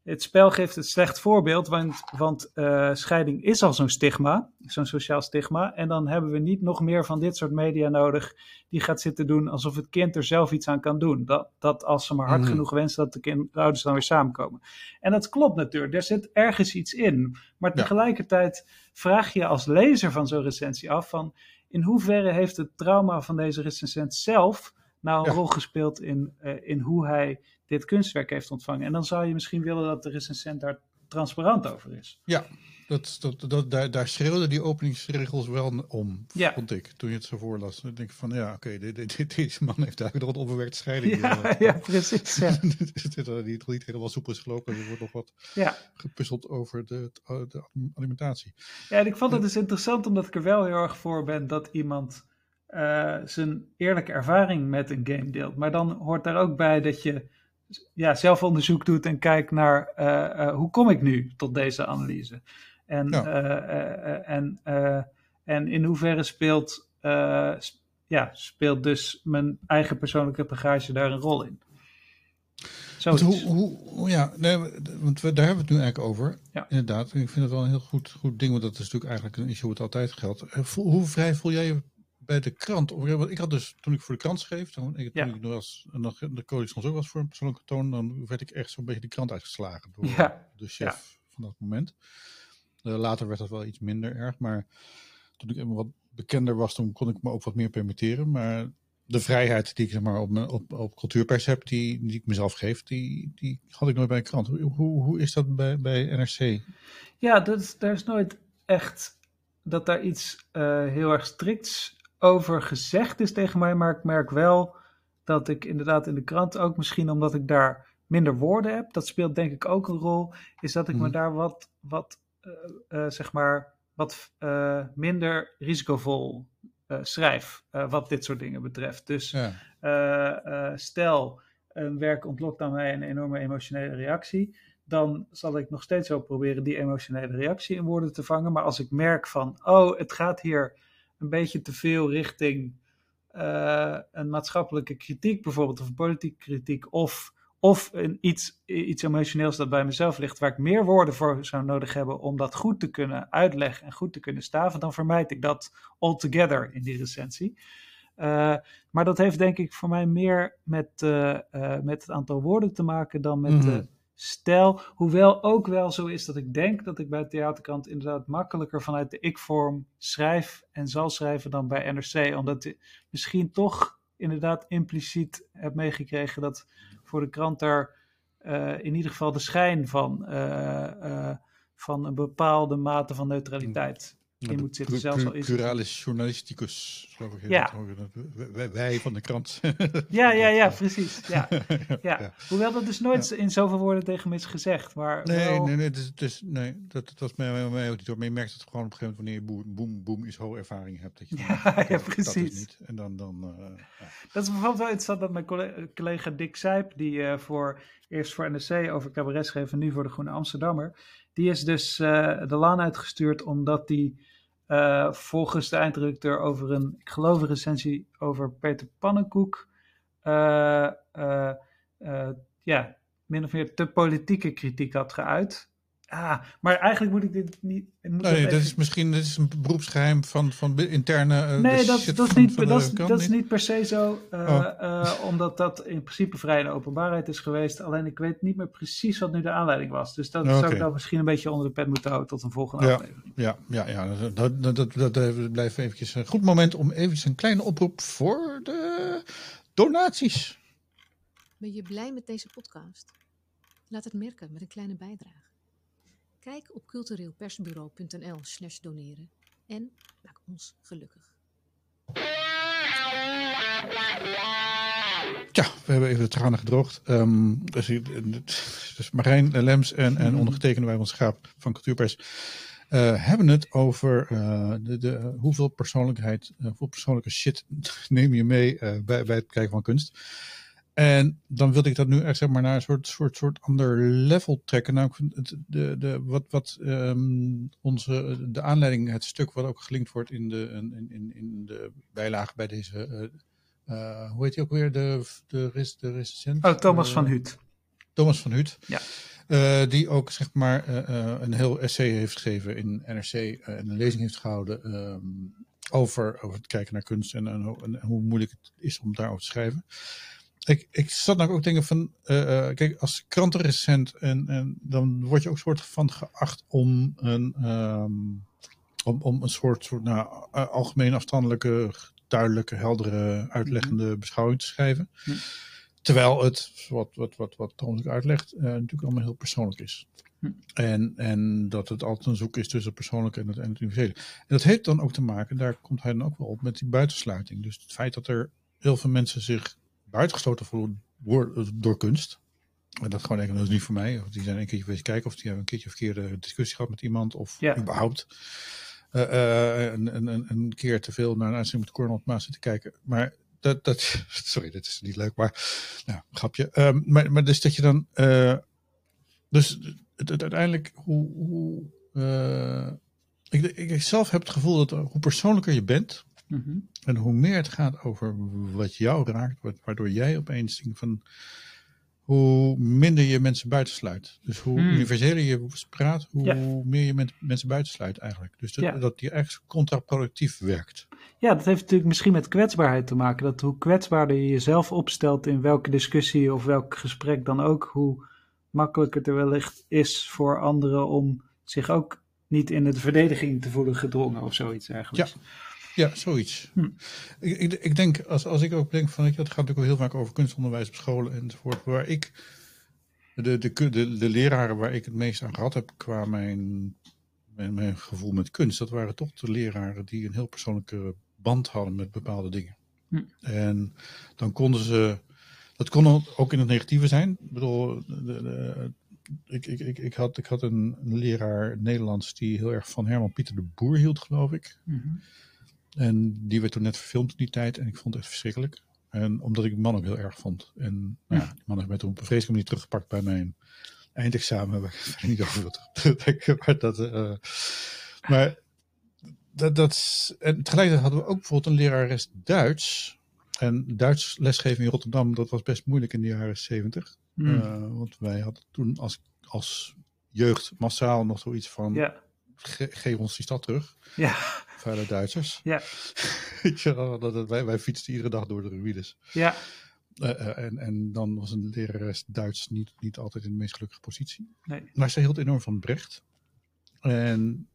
Het spel geeft het slecht voorbeeld, want, want scheiding is al zo'n stigma, zo'n sociaal stigma. En dan hebben we niet nog meer van dit soort media nodig die gaat zitten doen alsof het kind er zelf iets aan kan doen. Dat, dat als ze maar hard mhm. genoeg wensen, dat de, kind, de ouders dan weer samenkomen. En dat klopt natuurlijk, er zit ergens iets in. Maar tegelijkertijd vraag je als lezer van zo'n recensie af van in hoeverre heeft het trauma van deze recensent zelf nou een rol gespeeld in, uh, in hoe hij dit kunstwerk heeft ontvangen? En dan zou je misschien willen dat de recensent daar transparant over is. Ja, dat, dat, dat, daar, daar schreeuwden die openingsregels wel om, ja. vond ik, toen je het zo voorlas. Dan denk ik van, ja, oké, okay, deze man heeft eigenlijk nog een onbewerkte scheiding. Ja, ja precies. Ja. die niet helemaal soepel is gelopen. Er wordt nog wat ja. gepuzzeld over de, de, alimentatie. Ja, en ik vond het dus interessant, omdat ik er wel heel erg voor ben dat iemand uh, zijn eerlijke ervaring met een game deelt. Maar dan hoort daar ook bij dat je ja, zelf onderzoek doet en kijkt naar uh, hoe kom ik nu tot deze analyse. En, ja. uh, en, en in hoeverre speelt, ja, speelt dus mijn eigen persoonlijke bagage daar een rol in? Hoe, hoe, ja, nee, want we, daar hebben we het nu eigenlijk over. Ja. Inderdaad, ik vind het wel een heel goed, goed ding, want dat is natuurlijk eigenlijk een issue wat altijd geldt. Hoe vrij voel jij je bij de krant? Ik had dus, toen ik voor de krant schreef, toen ik, toen ik nog, als, nog de code soms ook was voor een persoonlijke toon, dan werd ik echt zo'n beetje de krant uitgeslagen door ja. de chef van dat moment. Uh, later werd dat wel iets minder erg, maar toen ik wat bekender was, toen kon ik me ook wat meer permitteren. Maar de vrijheid die ik zeg maar, op, op, op cultuurpers heb, die, die ik mezelf geef, die, die had ik nooit bij een krant. Hoe, hoe, hoe is dat bij, bij NRC? Ja, dat daar is nooit echt dat daar iets uh, heel erg strikts over gezegd is tegen mij, maar ik merk wel dat ik inderdaad in de krant ook misschien omdat ik daar minder woorden heb, dat speelt denk ik ook een rol, is dat ik me daar wat, wat uh, uh, zeg maar, wat minder risicovol schrijf, wat dit soort dingen betreft. Dus ja. stel, een werk ontlokt aan mij een enorme emotionele reactie, dan zal ik nog steeds wel proberen die emotionele reactie in woorden te vangen. Maar als ik merk van, oh, het gaat hier een beetje te veel richting uh, een maatschappelijke kritiek bijvoorbeeld, of politieke kritiek, of, of een iets, iets emotioneels dat bij mezelf ligt, waar ik meer woorden voor zou nodig hebben om dat goed te kunnen uitleggen en goed te kunnen staven, dan vermijd ik dat altogether in die recensie. Uh, maar dat heeft denk ik voor mij meer met, uh, met het aantal woorden te maken dan met de stijl. Hoewel ook wel zo is dat ik denk dat ik bij de theaterkant inderdaad makkelijker vanuit de ik-vorm schrijf en zal schrijven dan bij NRC. Omdat ik misschien toch inderdaad impliciet heb meegekregen dat voor de krant daar uh, in ieder geval de schijn van, uh, uh, van een bepaalde mate van neutraliteit in moet zitten. Zelfs al is pluralis journalisticus, geloof ik. Ja. Wij, wij, van de krant. ja, ja, ja, precies. Ja. ja. ja. Hoewel dat dus nooit ja. in zoveel woorden tegen me is gezegd. Maar nee, wel... nee, nee, dus, dus, nee dat, dat was mij, mij ook niet door. Maar je merkt het gewoon op een gegeven moment wanneer je boem, boem is hoge ervaring hebt. Dat je ja, ja, ja, precies. Dat is niet. En dan, dan, uh, dat is bijvoorbeeld wel interessant dat mijn collega, Dick Sijp, die uh, voor, eerst voor NRC over cabaret schreef en nu voor de Groene Amsterdammer, die is dus uh, de laan uitgestuurd omdat die uh, volgens de eindredacteur over een, ik geloof een recensie over Peter Pannenkoek, uh, uh, ja, min of meer te politieke kritiek had geuit. Ah, maar eigenlijk moet ik dit niet. Moet nee, dat is misschien dat is een beroepsgeheim van, van interne. Uh, nee, dat, dat, is niet, dat, is, dat is niet per se zo. Uh, oh. uh, omdat dat in principe vrij in de openbaarheid is geweest. Alleen ik weet niet meer precies wat nu de aanleiding was. Dus dat okay. zou ik dan misschien een beetje onder de pet moeten houden tot een volgende ja, aflevering. Ja, ja, ja dat, dat, dat, dat, blijft eventjes een goed moment om eventjes een kleine oproep voor de donaties. Ben je blij met deze podcast? Laat het merken met een kleine bijdrage. Kijk op cultureelpersbureau.nl slash doneren en maak ons gelukkig. Ja, we hebben even de tranen gedroogd. Um, dus, dus Marijn Lems en, en ondergetekende wij ons schaap van Cultuurpers uh, hebben het over uh, de, de, hoeveel persoonlijkheid, uh, hoeveel persoonlijke shit neem je mee bij, bij het kijken van kunst. En dan wilde ik dat nu echt zeg maar naar een soort, soort, soort ander level trekken. Nou, de, de, wat, wat um, onze, de aanleiding, het stuk wat ook gelinkt wordt in de, in, in, in de bijlage bij deze, uh, uh, hoe heet hij ook weer, de, de, res, de recensent? Oh, Thomas uh, van Huut. Thomas van Huut. Ja. Die ook zeg maar een heel essay heeft geschreven in NRC en een lezing heeft gehouden um, over, over het kijken naar kunst en, en, en, hoe moeilijk het is om daarover te schrijven. Ik, ik zat nou ook denken van, uh, uh, kijk, als krantenrecent en, en dan word je ook soort van geacht om een, um, om, om een soort, soort nou, algemeen afstandelijke, duidelijke, heldere, uitleggende mm-hmm. beschouwing te schrijven. Mm. Terwijl het, wat, wat, wat, wat Thomas uitlegt, uh, natuurlijk allemaal heel persoonlijk is. Mm. En, en dat het altijd een zoek is tussen het persoonlijke en het, en het universele. En dat heeft dan ook te maken, daar komt hij dan ook wel op, met die buitensluiting. Dus het feit dat er heel veel mensen zich buitengesloten voelen door kunst. En dat gewoon denken, dat is niet voor mij. Of die zijn een keertje geweest kijken of die hebben een keertje een verkeerde discussie gehad met iemand. Of ja. überhaupt uh, uh, een, een, een keer te veel naar een uitzending met Cornel Maas te kijken. Maar dat, dat, sorry, dat is niet leuk, maar nou, grapje. Um, maar, maar dus dat je dan, uh, dus het, het, uiteindelijk, hoe, hoe ik, ik, ik zelf heb het gevoel dat hoe persoonlijker je bent, Mm -hmm. En hoe meer het gaat over wat jou raakt, waardoor jij opeens denkt van hoe minder je mensen buitensluit. Dus hoe mm. universeler je praat, hoe ja. meer je mensen buitensluit eigenlijk. Dus dat, ja. dat die echt contraproductief werkt. Ja, dat heeft natuurlijk misschien met kwetsbaarheid te maken. Dat hoe kwetsbaarder je jezelf opstelt in welke discussie of welk gesprek dan ook, hoe makkelijker het er wellicht is voor anderen om zich ook niet in de verdediging te voelen gedrongen of zoiets eigenlijk. Ja. Ja, zoiets. Hm. Ik, ik, ik denk, als, als ik ook denk van, het gaat natuurlijk ook heel vaak over kunstonderwijs op scholen enzovoort, waar ik, de, de, de, de leraren waar ik het meest aan gehad heb qua mijn, mijn, mijn gevoel met kunst, dat waren toch de leraren die een heel persoonlijke band hadden met bepaalde dingen. Hm. En dan konden ze, dat kon ook in het negatieve zijn. Ik bedoel, de, de, ik, ik, ik, ik, had, ik had een, een leraar Nederlands die heel erg van Herman Pieter de Boer hield, geloof ik. Mhm. En die werd toen net verfilmd in die tijd en ik vond het echt verschrikkelijk. En omdat ik die man ook heel erg vond. En nou ja, die man heeft mij toen op een vreselijke manier teruggepakt bij mijn eindexamen. Waar ik het niet over wil denken. Maar dat, eh, maar dat, dat, en tegelijkertijd hadden we ook bijvoorbeeld een lerares Duits. En Duits lesgeven in Rotterdam, dat was best moeilijk in de jaren zeventig. Hm. Uh, want wij hadden toen als, als jeugd massaal nog zoiets van... ja. Ge geef ons die stad terug. Ja. Vuile Duitsers. Ja. dat, wij, wij fietsten iedere dag door de ruïnes. Ja. Uh, uh, en, en dan was een lerares Duits niet, niet altijd in de meest gelukkige positie. Nee. Maar ze hield enorm van Brecht. En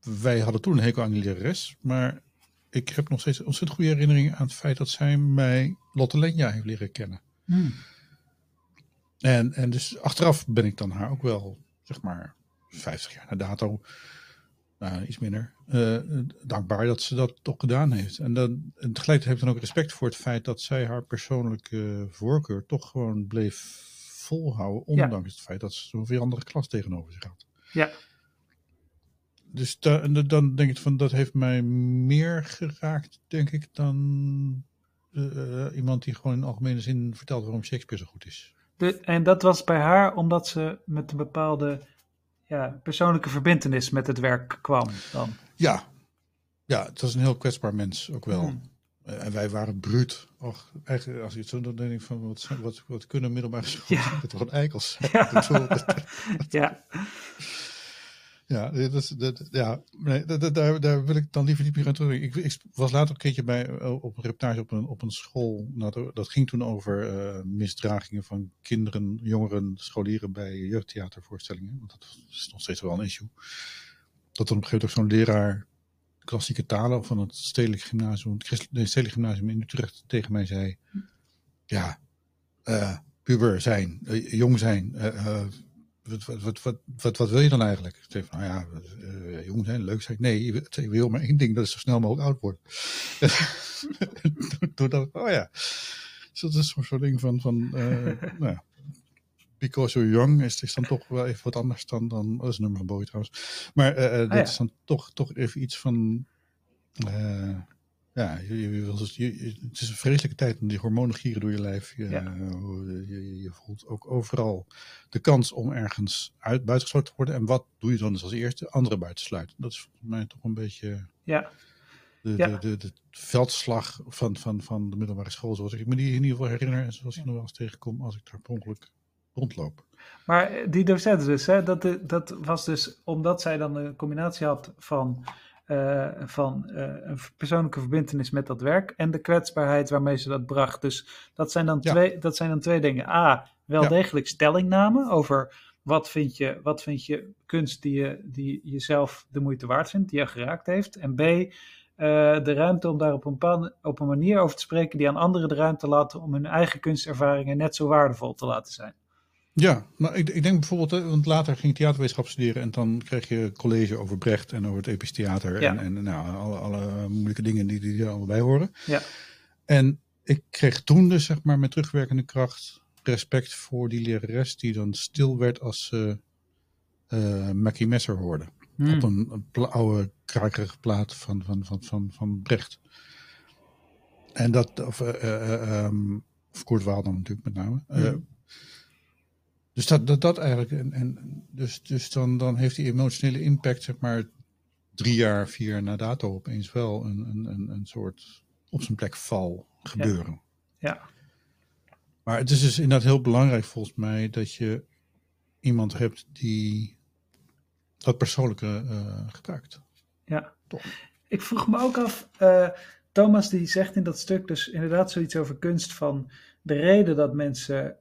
wij hadden toen een hekel aan die lerares. Maar ik heb nog steeds ontzettend goede herinneringen aan het feit dat zij mij Lotte Lenja heeft leren kennen. Hm. En, en dus achteraf ben ik dan haar ook wel, zeg maar, 50 jaar na dato, nou, iets minder, uh, dankbaar dat ze dat toch gedaan heeft. En, dan, en tegelijkertijd ik dan ook respect voor het feit dat zij haar persoonlijke voorkeur toch gewoon bleef volhouden, ondanks ja. het feit dat ze zo'n veel andere klas tegenover zich had. Ja. Dus da, dan denk ik van, dat heeft mij meer geraakt, denk ik, dan uh, iemand die gewoon in algemene zin vertelt waarom Shakespeare zo goed is. De, en dat was bij haar omdat ze met een bepaalde ja, persoonlijke verbindenis met het werk kwam dan. Ja, ja het was een heel kwetsbaar mens ook wel. Hmm. Uh, en wij waren bruut. Och, eigenlijk, als je het zo dan denk ik van, wat, wat, wat kunnen middelbare Ja. ja. toch een eikels. Ja. ja. Ja, dat is, dat, ja nee, dat, daar, daar wil ik dan liever niet meer aan terug. Ik, ik was later een keertje bij, op een reportage op een, op een school. Nou, dat ging toen over uh, misdragingen van kinderen, jongeren, scholieren bij jeugdtheatervoorstellingen. Want dat is nog steeds wel een issue. Dat dan op een gegeven moment zo'n leraar klassieke talen van het Stedelijk Gymnasium, het Stedelijk Gymnasium in Utrecht tegen mij zei. Ja, uh, puber zijn, jong zijn, wat, wat, wat, wat, wat wil je dan eigenlijk? Ik van, nou ja, uh, jong zijn, leuk zijn. Nee, je wil maar één ding, dat is zo snel mogelijk oud worden. Ik, oh ja. Dus dat is zo'n soort ding van, van uh, nou ja. Because you're young is, is dan toch wel even wat anders dan, dan dat is een nummer Bowie trouwens. Maar uh, dat ah, ja. is dan toch, toch even iets van, ja, je, je, je, het is een vreselijke tijd om die hormonen gieren door je lijf. Je, ja. je, je, voelt ook overal de kans om ergens uit, buitengesloten te worden. En wat doe je dan dus als eerste? Anderen buitensluiten. Dat is volgens mij toch een beetje ja. de, ja. de, de, de, veldslag van, van, van de middelbare school. Zoals ik me die in ieder geval herinner. En zoals ik nog wel eens tegenkom als ik daar per ongeluk rondloop. Maar die docent dus, hè, dat, dat was dus omdat zij dan een combinatie had van... Uh, van uh, een persoonlijke verbindenis met dat werk en de kwetsbaarheid waarmee ze dat bracht. Dus dat zijn dan, ja. twee, dat zijn dan twee dingen. A, wel ja. degelijk stellingname over wat vind je, wat vind je kunst die, je, die jezelf de moeite waard vindt, die je geraakt heeft. En B, uh, de ruimte om daar op een, op een manier over te spreken die aan anderen de ruimte laten om hun eigen kunstervaringen net zo waardevol te laten zijn. Ja, maar ik, ik denk bijvoorbeeld, want later ging ik theaterwetenschap studeren en dan kreeg je college over Brecht en over het episch theater ja. en, en nou, alle, alle moeilijke dingen die, die er allemaal bij horen. Ja. En ik kreeg toen dus zeg maar met terugwerkende kracht respect voor die lerares die dan stil werd als ze uh, Mackie Messer hoorde. Hmm. Op een, oude krakerige plaat van, van, van, van, van Brecht. En dat, of, uh, uh, um, of Kurt Waalder natuurlijk met name. Hmm. Dus dat, dat, dat eigenlijk, en, en dus, dus dan, dan heeft die emotionele impact, zeg maar, drie jaar, vier jaar na dato opeens wel een, een, een soort op zijn plek val gebeuren. Ja. ja. Maar het is dus inderdaad heel belangrijk volgens mij dat je iemand hebt die dat persoonlijke uh, gebruikt. Ja. Toch? Ik vroeg me ook af, uh, Thomas die zegt in dat stuk dus inderdaad zoiets over kunst van de reden dat mensen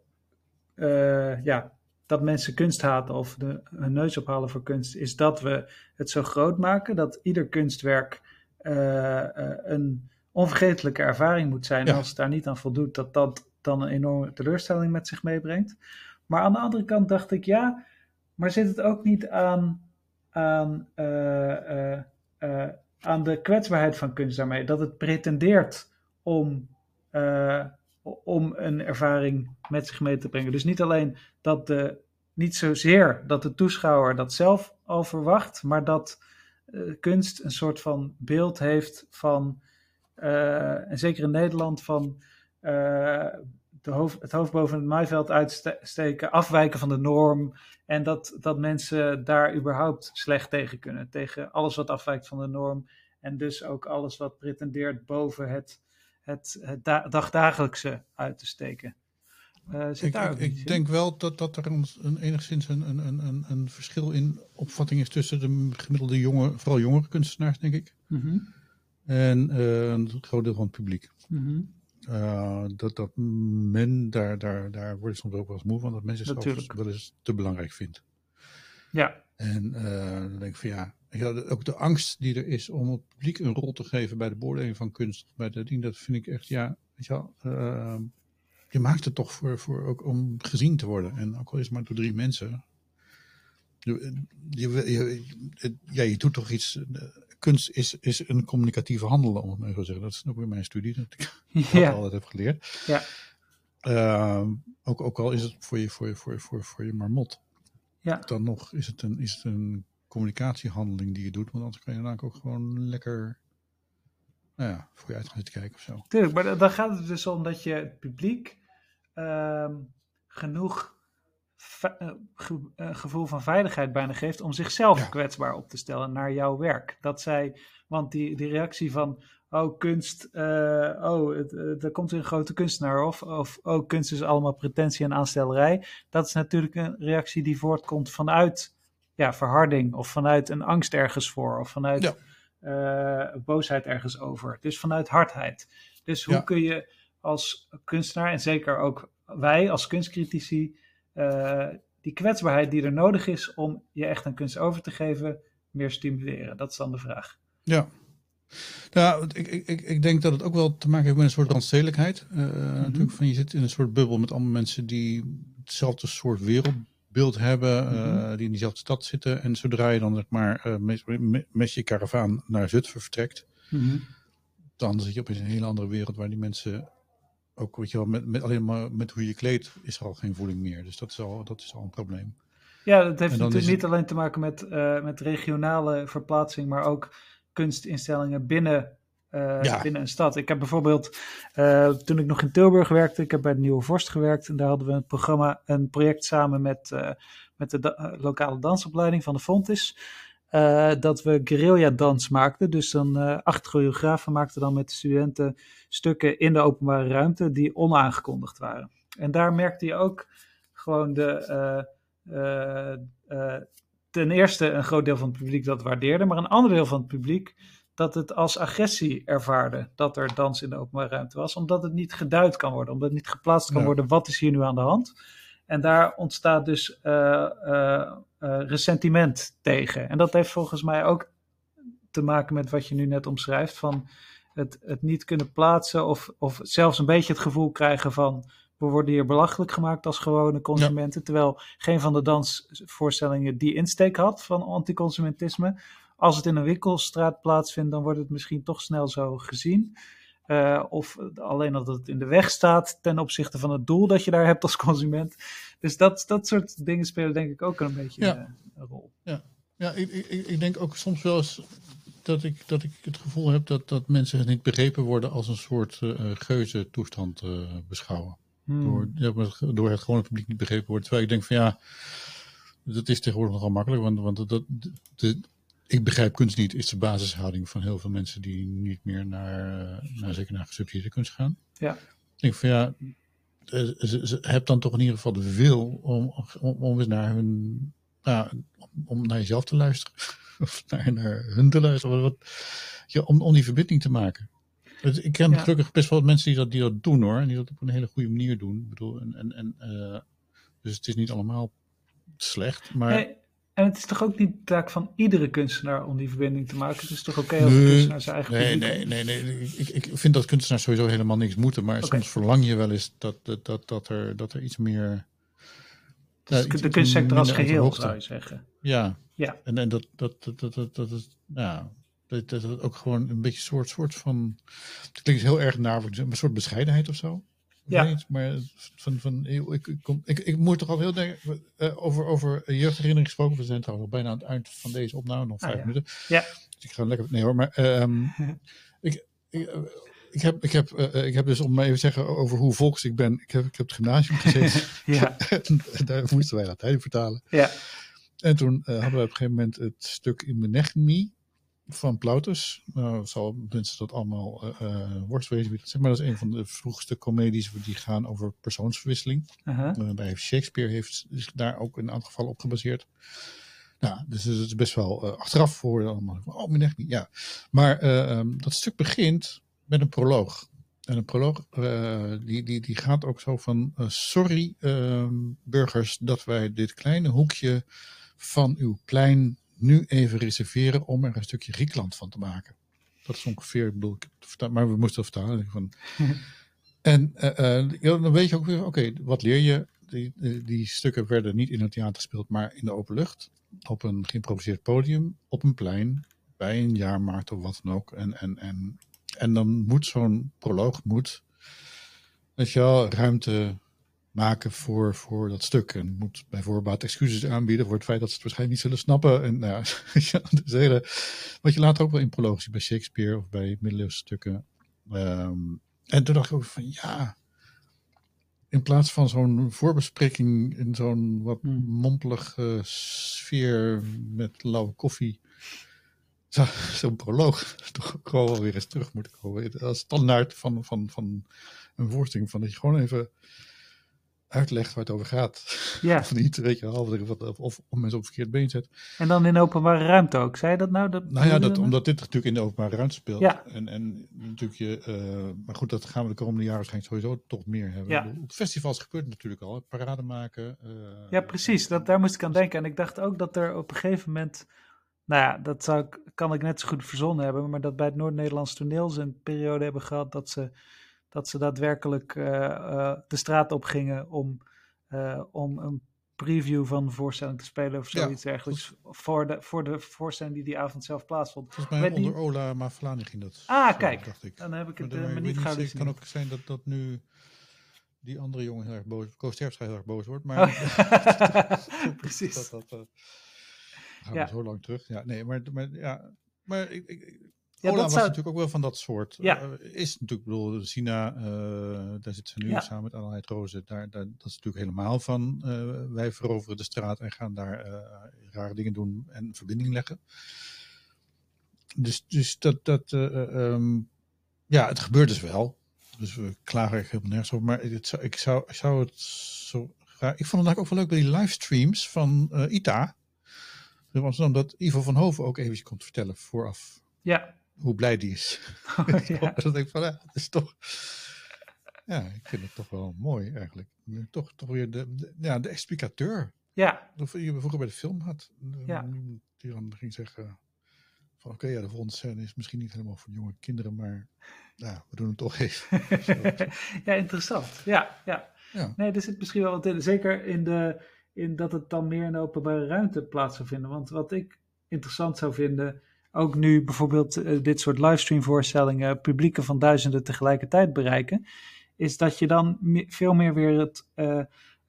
uh, ja, dat mensen kunst haten of de, hun neus ophalen voor kunst, is dat we het zo groot maken dat ieder kunstwerk een onvergetelijke ervaring moet zijn. En als het daar niet aan voldoet, dat dat dan een enorme teleurstelling met zich meebrengt. Maar aan de andere kant dacht ik, ja, maar zit het ook niet aan, aan, aan de kwetsbaarheid van kunst daarmee? Dat het pretendeert om om een ervaring met zich mee te brengen. Dus niet alleen dat de, niet zozeer dat de toeschouwer dat zelf al verwacht, maar dat uh, kunst een soort van beeld heeft van, uh, en zeker in Nederland, van hoofd, het hoofd boven het maaiveld uitsteken, afwijken van de norm. En dat, dat mensen daar überhaupt slecht tegen kunnen. Tegen alles wat afwijkt van de norm. En dus ook alles wat pretendeert boven het het, het dagdagelijkse uit te steken. Uh, ik, ik, ik denk wel dat, dat er een, een enigszins een, een, een, een verschil in opvatting is tussen de gemiddelde jonge, vooral jongere kunstenaars, denk ik. Mm -hmm. En uh, een groot deel van het publiek. Mm -hmm. uh, dat, dat men, daar, daar, daar wordt soms ook wel eens moe van, dat mensen het wel eens te belangrijk vindt. Ja. En dan denk ik van ja, ook de angst die er is om het publiek een rol te geven bij de beoordeling van kunst, bij ding, dat vind ik echt, ja, weet je wel, uh, je maakt het toch voor, voor ook om gezien te worden. En ook al is het maar door drie mensen. Je, je, ja, je doet toch iets. Kunst is, is een communicatieve handelen, om het maar zo zeggen. Dat is ook weer mijn studie, dat ik ja. altijd heb geleerd. Ja. Uh, ook, ook al is het voor je, voor je, voor je, voor, voor je marmot. Ja. Dan nog is het een, is het een communicatiehandeling die je doet. Want anders kan je dan ook gewoon lekker nou ja, voor je uit gaan zitten kijken of zo. Tuurlijk, maar dan gaat het dus om dat je het publiek uh, genoeg uh, gevoel van veiligheid bijna geeft om zichzelf kwetsbaar op te stellen naar jouw werk. Dat zij, want die, die reactie van, oh kunst, uh, oh, het, er komt een grote kunstenaar of, of oh kunst is allemaal pretentie en aanstellerij. Dat is natuurlijk een reactie die voortkomt vanuit ja, verharding of vanuit een angst ergens voor of vanuit ja. uh, boosheid ergens over. Dus vanuit hardheid. Dus hoe kun je als kunstenaar en zeker ook wij als kunstcritici uh, die kwetsbaarheid die er nodig is om je echt aan kunst over te geven, meer stimuleren? Dat is dan de vraag. Ja. Nou, ik, ik, ik denk dat het ook wel te maken heeft met een soort randstedelijkheid. Uh, mm-hmm. Natuurlijk van je zit in een soort bubbel met allemaal mensen die hetzelfde soort wereld beeld hebben, uh, die in diezelfde stad zitten. En zodra je dan zeg maar uh, met, met, je karavaan naar Zutphen vertrekt, mm dan zit je op een hele andere wereld waar die mensen ook, weet je wel, met, met alleen maar met hoe je kleedt is er al geen voeling meer. Dus dat is al, dat is al een probleem. Ja, dat heeft natuurlijk niet alleen te maken met, uh, met regionale verplaatsing, maar ook kunstinstellingen binnen uh, binnen een stad. Ik heb bijvoorbeeld, uh, toen ik nog in Tilburg werkte, ik heb bij de Nieuwe Vorst gewerkt. En daar hadden we een programma, een project samen met, uh, met de da lokale dansopleiding van de Fontis. dat we guerrilla dans maakten. Dus dan acht choreografen maakten dan met de studenten stukken in de openbare ruimte die onaangekondigd waren. En daar merkte je ook gewoon de ten eerste een groot deel van het publiek dat waardeerde, maar een ander deel van het publiek dat het als agressie ervaarde dat er dans in de openbare ruimte was, omdat het niet geduid kan worden, omdat het niet geplaatst kan worden, wat is hier nu aan de hand? En daar ontstaat dus uh, uh, uh, ressentiment tegen. En dat heeft volgens mij ook te maken met wat je nu net omschrijft, van het, het niet kunnen plaatsen of, of zelfs een beetje het gevoel krijgen van we worden hier belachelijk gemaakt als gewone consumenten, terwijl geen van de dansvoorstellingen die insteek had van anticonsumentisme als het in een winkelstraat plaatsvindt, dan wordt het misschien toch snel zo gezien. Uh, of alleen dat het in de weg staat ten opzichte van het doel dat je daar hebt als consument. Dus dat, dat soort dingen spelen denk ik ook een beetje ja. uh, een rol. Ja, ja ik, ik, ik denk ook soms wel eens dat ik, dat ik het gevoel heb dat, dat mensen niet begrepen worden als een soort uh, geuze toestand beschouwen. Hmm. Door, ja, door het gewone publiek niet begrepen wordt. Terwijl ik denk van ja, dat is tegenwoordig nogal makkelijk. Want, want dat, de, ik begrijp kunst niet, is de basishouding van heel veel mensen die niet meer naar, uh, naar zeker naar gesubsidieerde kunst gaan. Ja. Ik denk van ja, ze, ze, heb dan toch in ieder geval de wil om, om, om eens naar hun, nou, om naar jezelf te luisteren. Of naar, naar hun te luisteren. Wat, ja, om, om die verbinding te maken. ik ken ja. gelukkig best wel mensen die dat, die dat doen hoor. En die dat op een hele goede manier doen. Ik bedoel, en, en, en, uh, dus het is niet allemaal slecht. Maar nee En het is toch ook niet de taak van iedere kunstenaar om die verbinding te maken? Het is toch oké als Nee, kunstenaar zijn eigen Nee, publiek nee, nee, nee. Ik, ik vind dat kunstenaars sowieso helemaal niks moeten. Maar soms verlang je wel eens dat, dat, dat, dat, er, dat er iets meer... Dus iets- de kunstsector als geheel, zou je zeggen. Ja. Ja. En, en dat, dat, dat, dat, dat, dat is, ja, dat, ook gewoon een beetje een soort, soort van, het klinkt heel erg naar, een soort bescheidenheid of zo. Ja. weet maar van, van, ik, ik, kom- ik, ik moet toch al heel denken, eh, over, over jeugdherinnering gesproken. We zijn trouwens al bijna aan het eind van deze opname, nog Ah, vijf ja. minuten. Ja. Dus ik ga lekker, nee hoor, maar ehm, ik, ik, ik, heb, ik, heb, eh, eh, ik heb dus, om maar even te zeggen over hoe volks ik ben, ik heb, ik heb het gymnasium gezeten. Ja, daar moesten wij Latijn vertalen. ja. En toen hadden we op een gegeven moment het stuk in Menechmi van Plautus. Nou, zal mensen dat allemaal eh eh, wezen. Zeg maar, dat is een van de vroegste comedies die gaan over persoonsverwisseling. Eh, bij Shakespeare heeft zich daar ook in een aantal gevallen op gebaseerd. Nou, dus het is best wel eh, achteraf voor allemaal. Oh, Menechmi, ja. Maar eh, ehm, dat stuk begint met een proloog. En een proloog eh, die, die, die gaat ook zo van: eh, Sorry, ehm, burgers, dat wij dit kleine hoekje van uw plein nu even reserveren om er een stukje Griekenland van te maken. Dat is ongeveer, ik bedoel, maar we moesten vertalen. Van. en eh, eh, dan weet je ook weer, oké, wat leer je? Die, die, die stukken werden niet in het theater gespeeld, maar in de open lucht. Op een geïmproviseerd podium, op een plein, bij een jaarmarkt of wat dan ook. En, en, en, en dan moet zo'n proloog, moet, weet je wel, ruimte maken voor, voor dat stuk. En moet bij voorbaat excuses aanbieden voor het feit dat ze het waarschijnlijk niet zullen snappen. En nou ja, is hele, wat je later ook wel in proloog ziet bij Shakespeare of bij middeleeuwse stukken. Ehm, en toen dacht ik ook van ja, in plaats van zo'n voorbespreking in zo'n wat Hmm. mompelige sfeer met lauwe koffie, zo'n proloog toch ook gewoon wel weer eens terug moeten komen. Als standaard van, van, van een voorstelling, van dat je gewoon even uitlegt waar het over gaat. Ja. Of niet, weet je wel, of, of, of om mensen op verkeerd been zet. En dan in openbare ruimte ook. Zei je dat nou? Dat Nou ja, dat, omdat dit natuurlijk in de openbare ruimte speelt. Ja. En, en natuurlijk je, eh, maar goed, dat gaan we de komende jaren waarschijnlijk sowieso toch meer hebben. Ja. Op festivals gebeurt het natuurlijk al, hè, parade maken. eh, Ja, precies. Dat, daar moest ik aan denken. En ik dacht ook dat er op een gegeven moment. Nou ja, dat zou ik, kan ik net zo goed verzonnen hebben. Maar dat bij het Noord-Nederlands toneel ze een periode hebben gehad dat ze, dat ze daadwerkelijk eh, eh, de straat op gingen om, eh, om een preview van de voorstelling te spelen of Ja, zoiets dergelijks. Voor de, voor de voorstelling die die avond zelf plaatsvond. Volgens mij onder Ola Maflani ging dat. Ah, zo, kijk. Dacht ik. Dan heb ik het Maar niet gauw. Het kan ook zijn dat, dat nu die andere jongen heel erg boos, Koos Terpstra heel erg boos wordt. Maar Oh, precies. Dat, dat, dat, gaan Ja. we zo lang terug. Ja, nee, maar, maar ja, maar ik, ik, Ja, Ola dat was zou- natuurlijk ook wel van dat soort. Ja. Eh, is natuurlijk, ik bedoel, China, eh, daar zit ze nu Ja. samen met Adelheid Rozen. Daar, daar, dat is natuurlijk helemaal van. eh, wij veroveren de straat en gaan daar rare dingen doen en verbinding leggen. Dus, dus dat, dat eh, eh, ehm, ja, het gebeurt dus wel. Dus we klagen er helemaal nergens over. Maar het zou, ik, zou, ik zou het zo graag. Ik vond het eigenlijk ook wel leuk bij die livestreams van ITA. In Amsterdam, dat Ivo van Hoven ook even komt vertellen vooraf Ja. Hoe blij die is. ja. Dat denk ik van, ja, het is toch... Ja, ik vind het toch wel mooi eigenlijk. Toch, toch weer de, de- ja, de explicateur. ja, Of je vroeger bij de film had. Ja. Die dan ging zeggen van oké, ja, de volgende scène is misschien niet helemaal voor jonge kinderen, maar ja, we doen het toch even. ja, interessant. Ja, ja. Ja. Nee, er zit misschien wel wat in. Zeker in, de, in dat het dan meer in de openbare ruimte plaats zou vinden. Want wat ik interessant zou vinden, ook nu bijvoorbeeld eh, dit soort livestreamvoorstellingen publieken van duizenden tegelijkertijd bereiken, is dat je dan veel meer weer het. eh,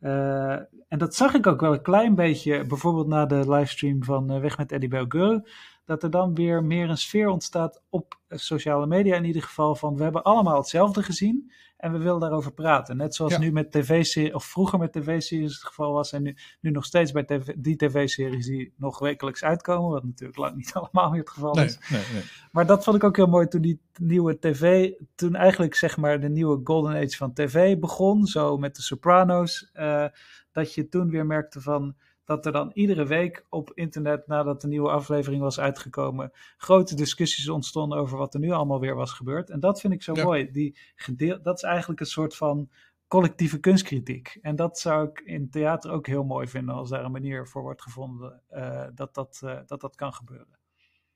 eh, en dat zag ik ook wel een klein beetje, bijvoorbeeld na de livestream van Weg met Eddie Belgeur, dat er dan weer meer een sfeer ontstaat op eh, sociale media in ieder geval van we hebben allemaal hetzelfde gezien en we willen daarover praten. Net zoals Ja. nu met tv-series, of vroeger met tv-series het geval was en nu, nu nog steeds bij TV, die tv-series die nog wekelijks uitkomen, wat natuurlijk lang niet allemaal meer het geval Nee, is. nee, nee. Maar dat vond ik ook heel mooi toen die nieuwe tv, toen eigenlijk zeg maar de nieuwe golden age van tv begon, zo met de Sopranos, eh, dat je toen weer merkte van dat er dan iedere week op internet, nadat de nieuwe aflevering was uitgekomen, grote discussies ontstonden over wat er nu allemaal weer was gebeurd. En dat vind ik zo Ja. mooi. Die gedeel, dat is eigenlijk een soort van collectieve kunstkritiek. En dat zou ik in theater ook heel mooi vinden als daar een manier voor wordt gevonden uh, dat, dat, uh, dat dat kan gebeuren.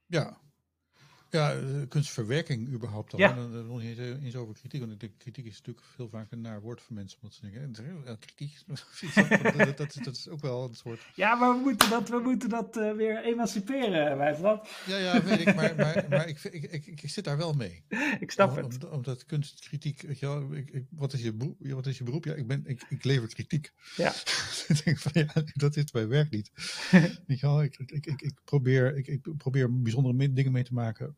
Ja, ja, eh, kunstverwerking überhaupt al. Ja. En dan nog niet eens over kritiek. Want de kritiek is natuurlijk veel vaker een naar woord voor mensen. Omdat ze denken, kritiek, dat, dat, dat, is ook wel een soort... Ja, maar we moeten dat, we moeten dat uh, weer emanciperen, Wijfland. Ja, ja, weet ik. Maar, maar, maar ik, ik, ik, ik, zit daar wel mee. Ik snap Om, het. om- Omdat kunstkritiek, weet je wel, wat, is je beroep, ja, wat is je beroep? Ja, ik, ben, ik, ik lever kritiek. Ja. ik denk van, ja, dat is bij werk niet. weet je wel, ik, ik, ik, ik, probeer, ik, ik probeer bijzondere dingen mee te maken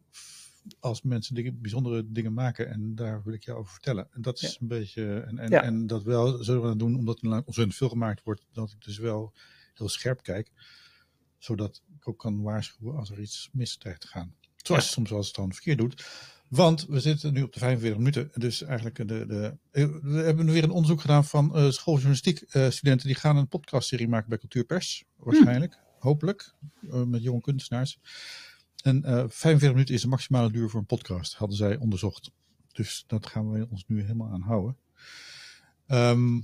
als mensen dingen, bijzondere dingen maken en daar wil ik jou over vertellen. En dat is Ja. een beetje, en, en, Ja. en dat wel zullen we dat doen omdat er ontzettend veel gemaakt wordt, dat ik dus wel heel scherp kijk, zodat ik ook kan waarschuwen als er iets mis dreigt te gaan. Zoals soms wel eens dan verkeerd doet. Want we zitten nu op de 45 minuten. Dus eigenlijk de, de, eh, we hebben weer een onderzoek gedaan van eh schooljournalistiek eh, studenten. Die gaan een podcastserie maken bij Cultuurpers. Waarschijnlijk, hopelijk. met jonge kunstenaars. En eh 45 minuten is de maximale duur voor een podcast, hadden zij onderzocht. Dus dat gaan we ons nu helemaal aan houden. Ehm,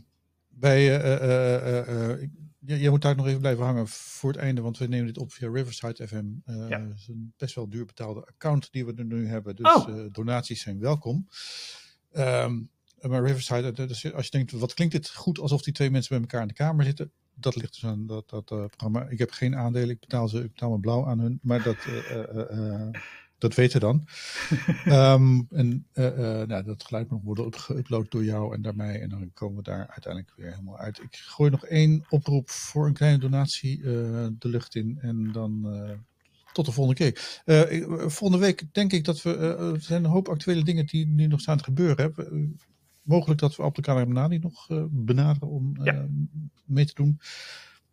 bij, eh, eh, eh, eh, jij moet daar nog even blijven hangen voor het einde, want we nemen dit op via Riverside FM. Eh, Ja. Dat is een best wel duur betaalde account die we er nu hebben. Dus Oh. eh, donaties zijn welkom. Ehm, maar Riverside, eh, dus als je denkt, wat klinkt dit goed alsof die twee mensen bij elkaar in de kamer zitten? Dat ligt dus aan dat, dat eh, programma. Ik heb geen aandelen, ik betaal, ze, ik betaal me blauw aan hun, maar dat, eh, eh, dat weten we dan. Ehm, en nou, dat geluid moet worden geüpload door jou en door mij. En dan komen we daar uiteindelijk weer helemaal uit. Ik gooi nog één oproep voor een kleine donatie de lucht in. En dan tot de volgende keer. Volgende week denk ik dat we. er zijn een hoop actuele dingen die nu nog staan te gebeuren. Mogelijk dat we Abdelkader nog eh, benaderen om Ja. eh, mee te doen.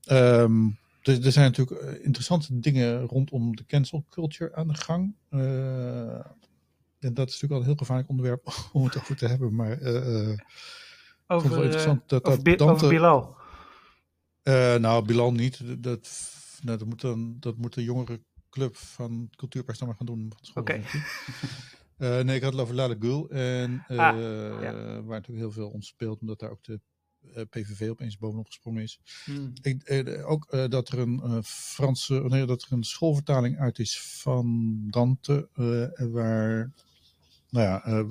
Ehm, er, er zijn natuurlijk eh, interessante dingen rondom de cancel culture aan de gang. Eh, en dat is natuurlijk al een heel gevaarlijk onderwerp om het over te hebben. Maar eh, eh, ik vond het wel Over, eh, interessant dat over, dat Dante- over Bilal. eh, nou, Bilal niet. Dat, nou, dat, moet dan, dat moet de jongere club van Cultuurpers dan maar gaan doen. Oké. Eh, nee, ik had het over Lale Gul. En eh, Ah, ja. waar natuurlijk heel veel om speelt, omdat daar ook de eh, PVV opeens bovenop gesprongen is. Hmm. Ik, eh, ook eh, dat er een eh, Franse, nee, dat er een schoolvertaling uit is van Dante, eh, waar, nou ja, eh,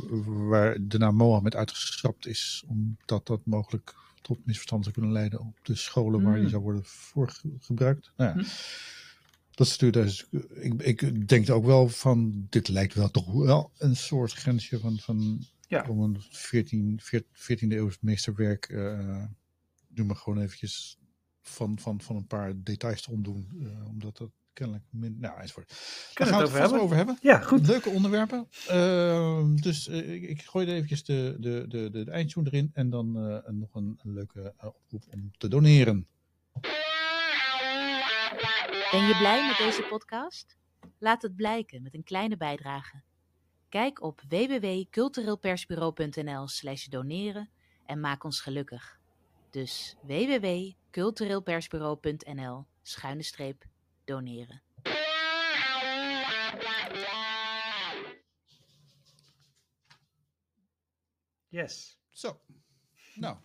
waar de naam Mohammed uitgeschrapt is, omdat dat mogelijk tot misverstanden zou kunnen leiden op de scholen waar die Hmm. zou worden voor ge- gebruikt. Nou ja. Hmm. Dat is natuurlijk, dus, ik, ik denk ook wel van, dit lijkt wel toch wel een soort grensje van, van Ja. om een 14, 14e eeuws meesterwerk, eh doe maar gewoon eventjes van, van, van een paar details te ontdoen, eh, omdat dat kennelijk min, nou enzovoort. Kunnen gaan we we het het over hebben? over hebben. Ja, goed. Leuke onderwerpen. Ehm, dus eh, ik, gooi er eventjes de, de, de, de, erin en dan nog een, een leuke oproep om te doneren. Ben je blij met deze podcast? Laat het blijken met een kleine bijdrage. Kijk op www.cultureelpersbureau.nl slash doneren en maak ons gelukkig. Dus www.cultureelpersbureau.nl schuine streep doneren. Yes. Zo, nou,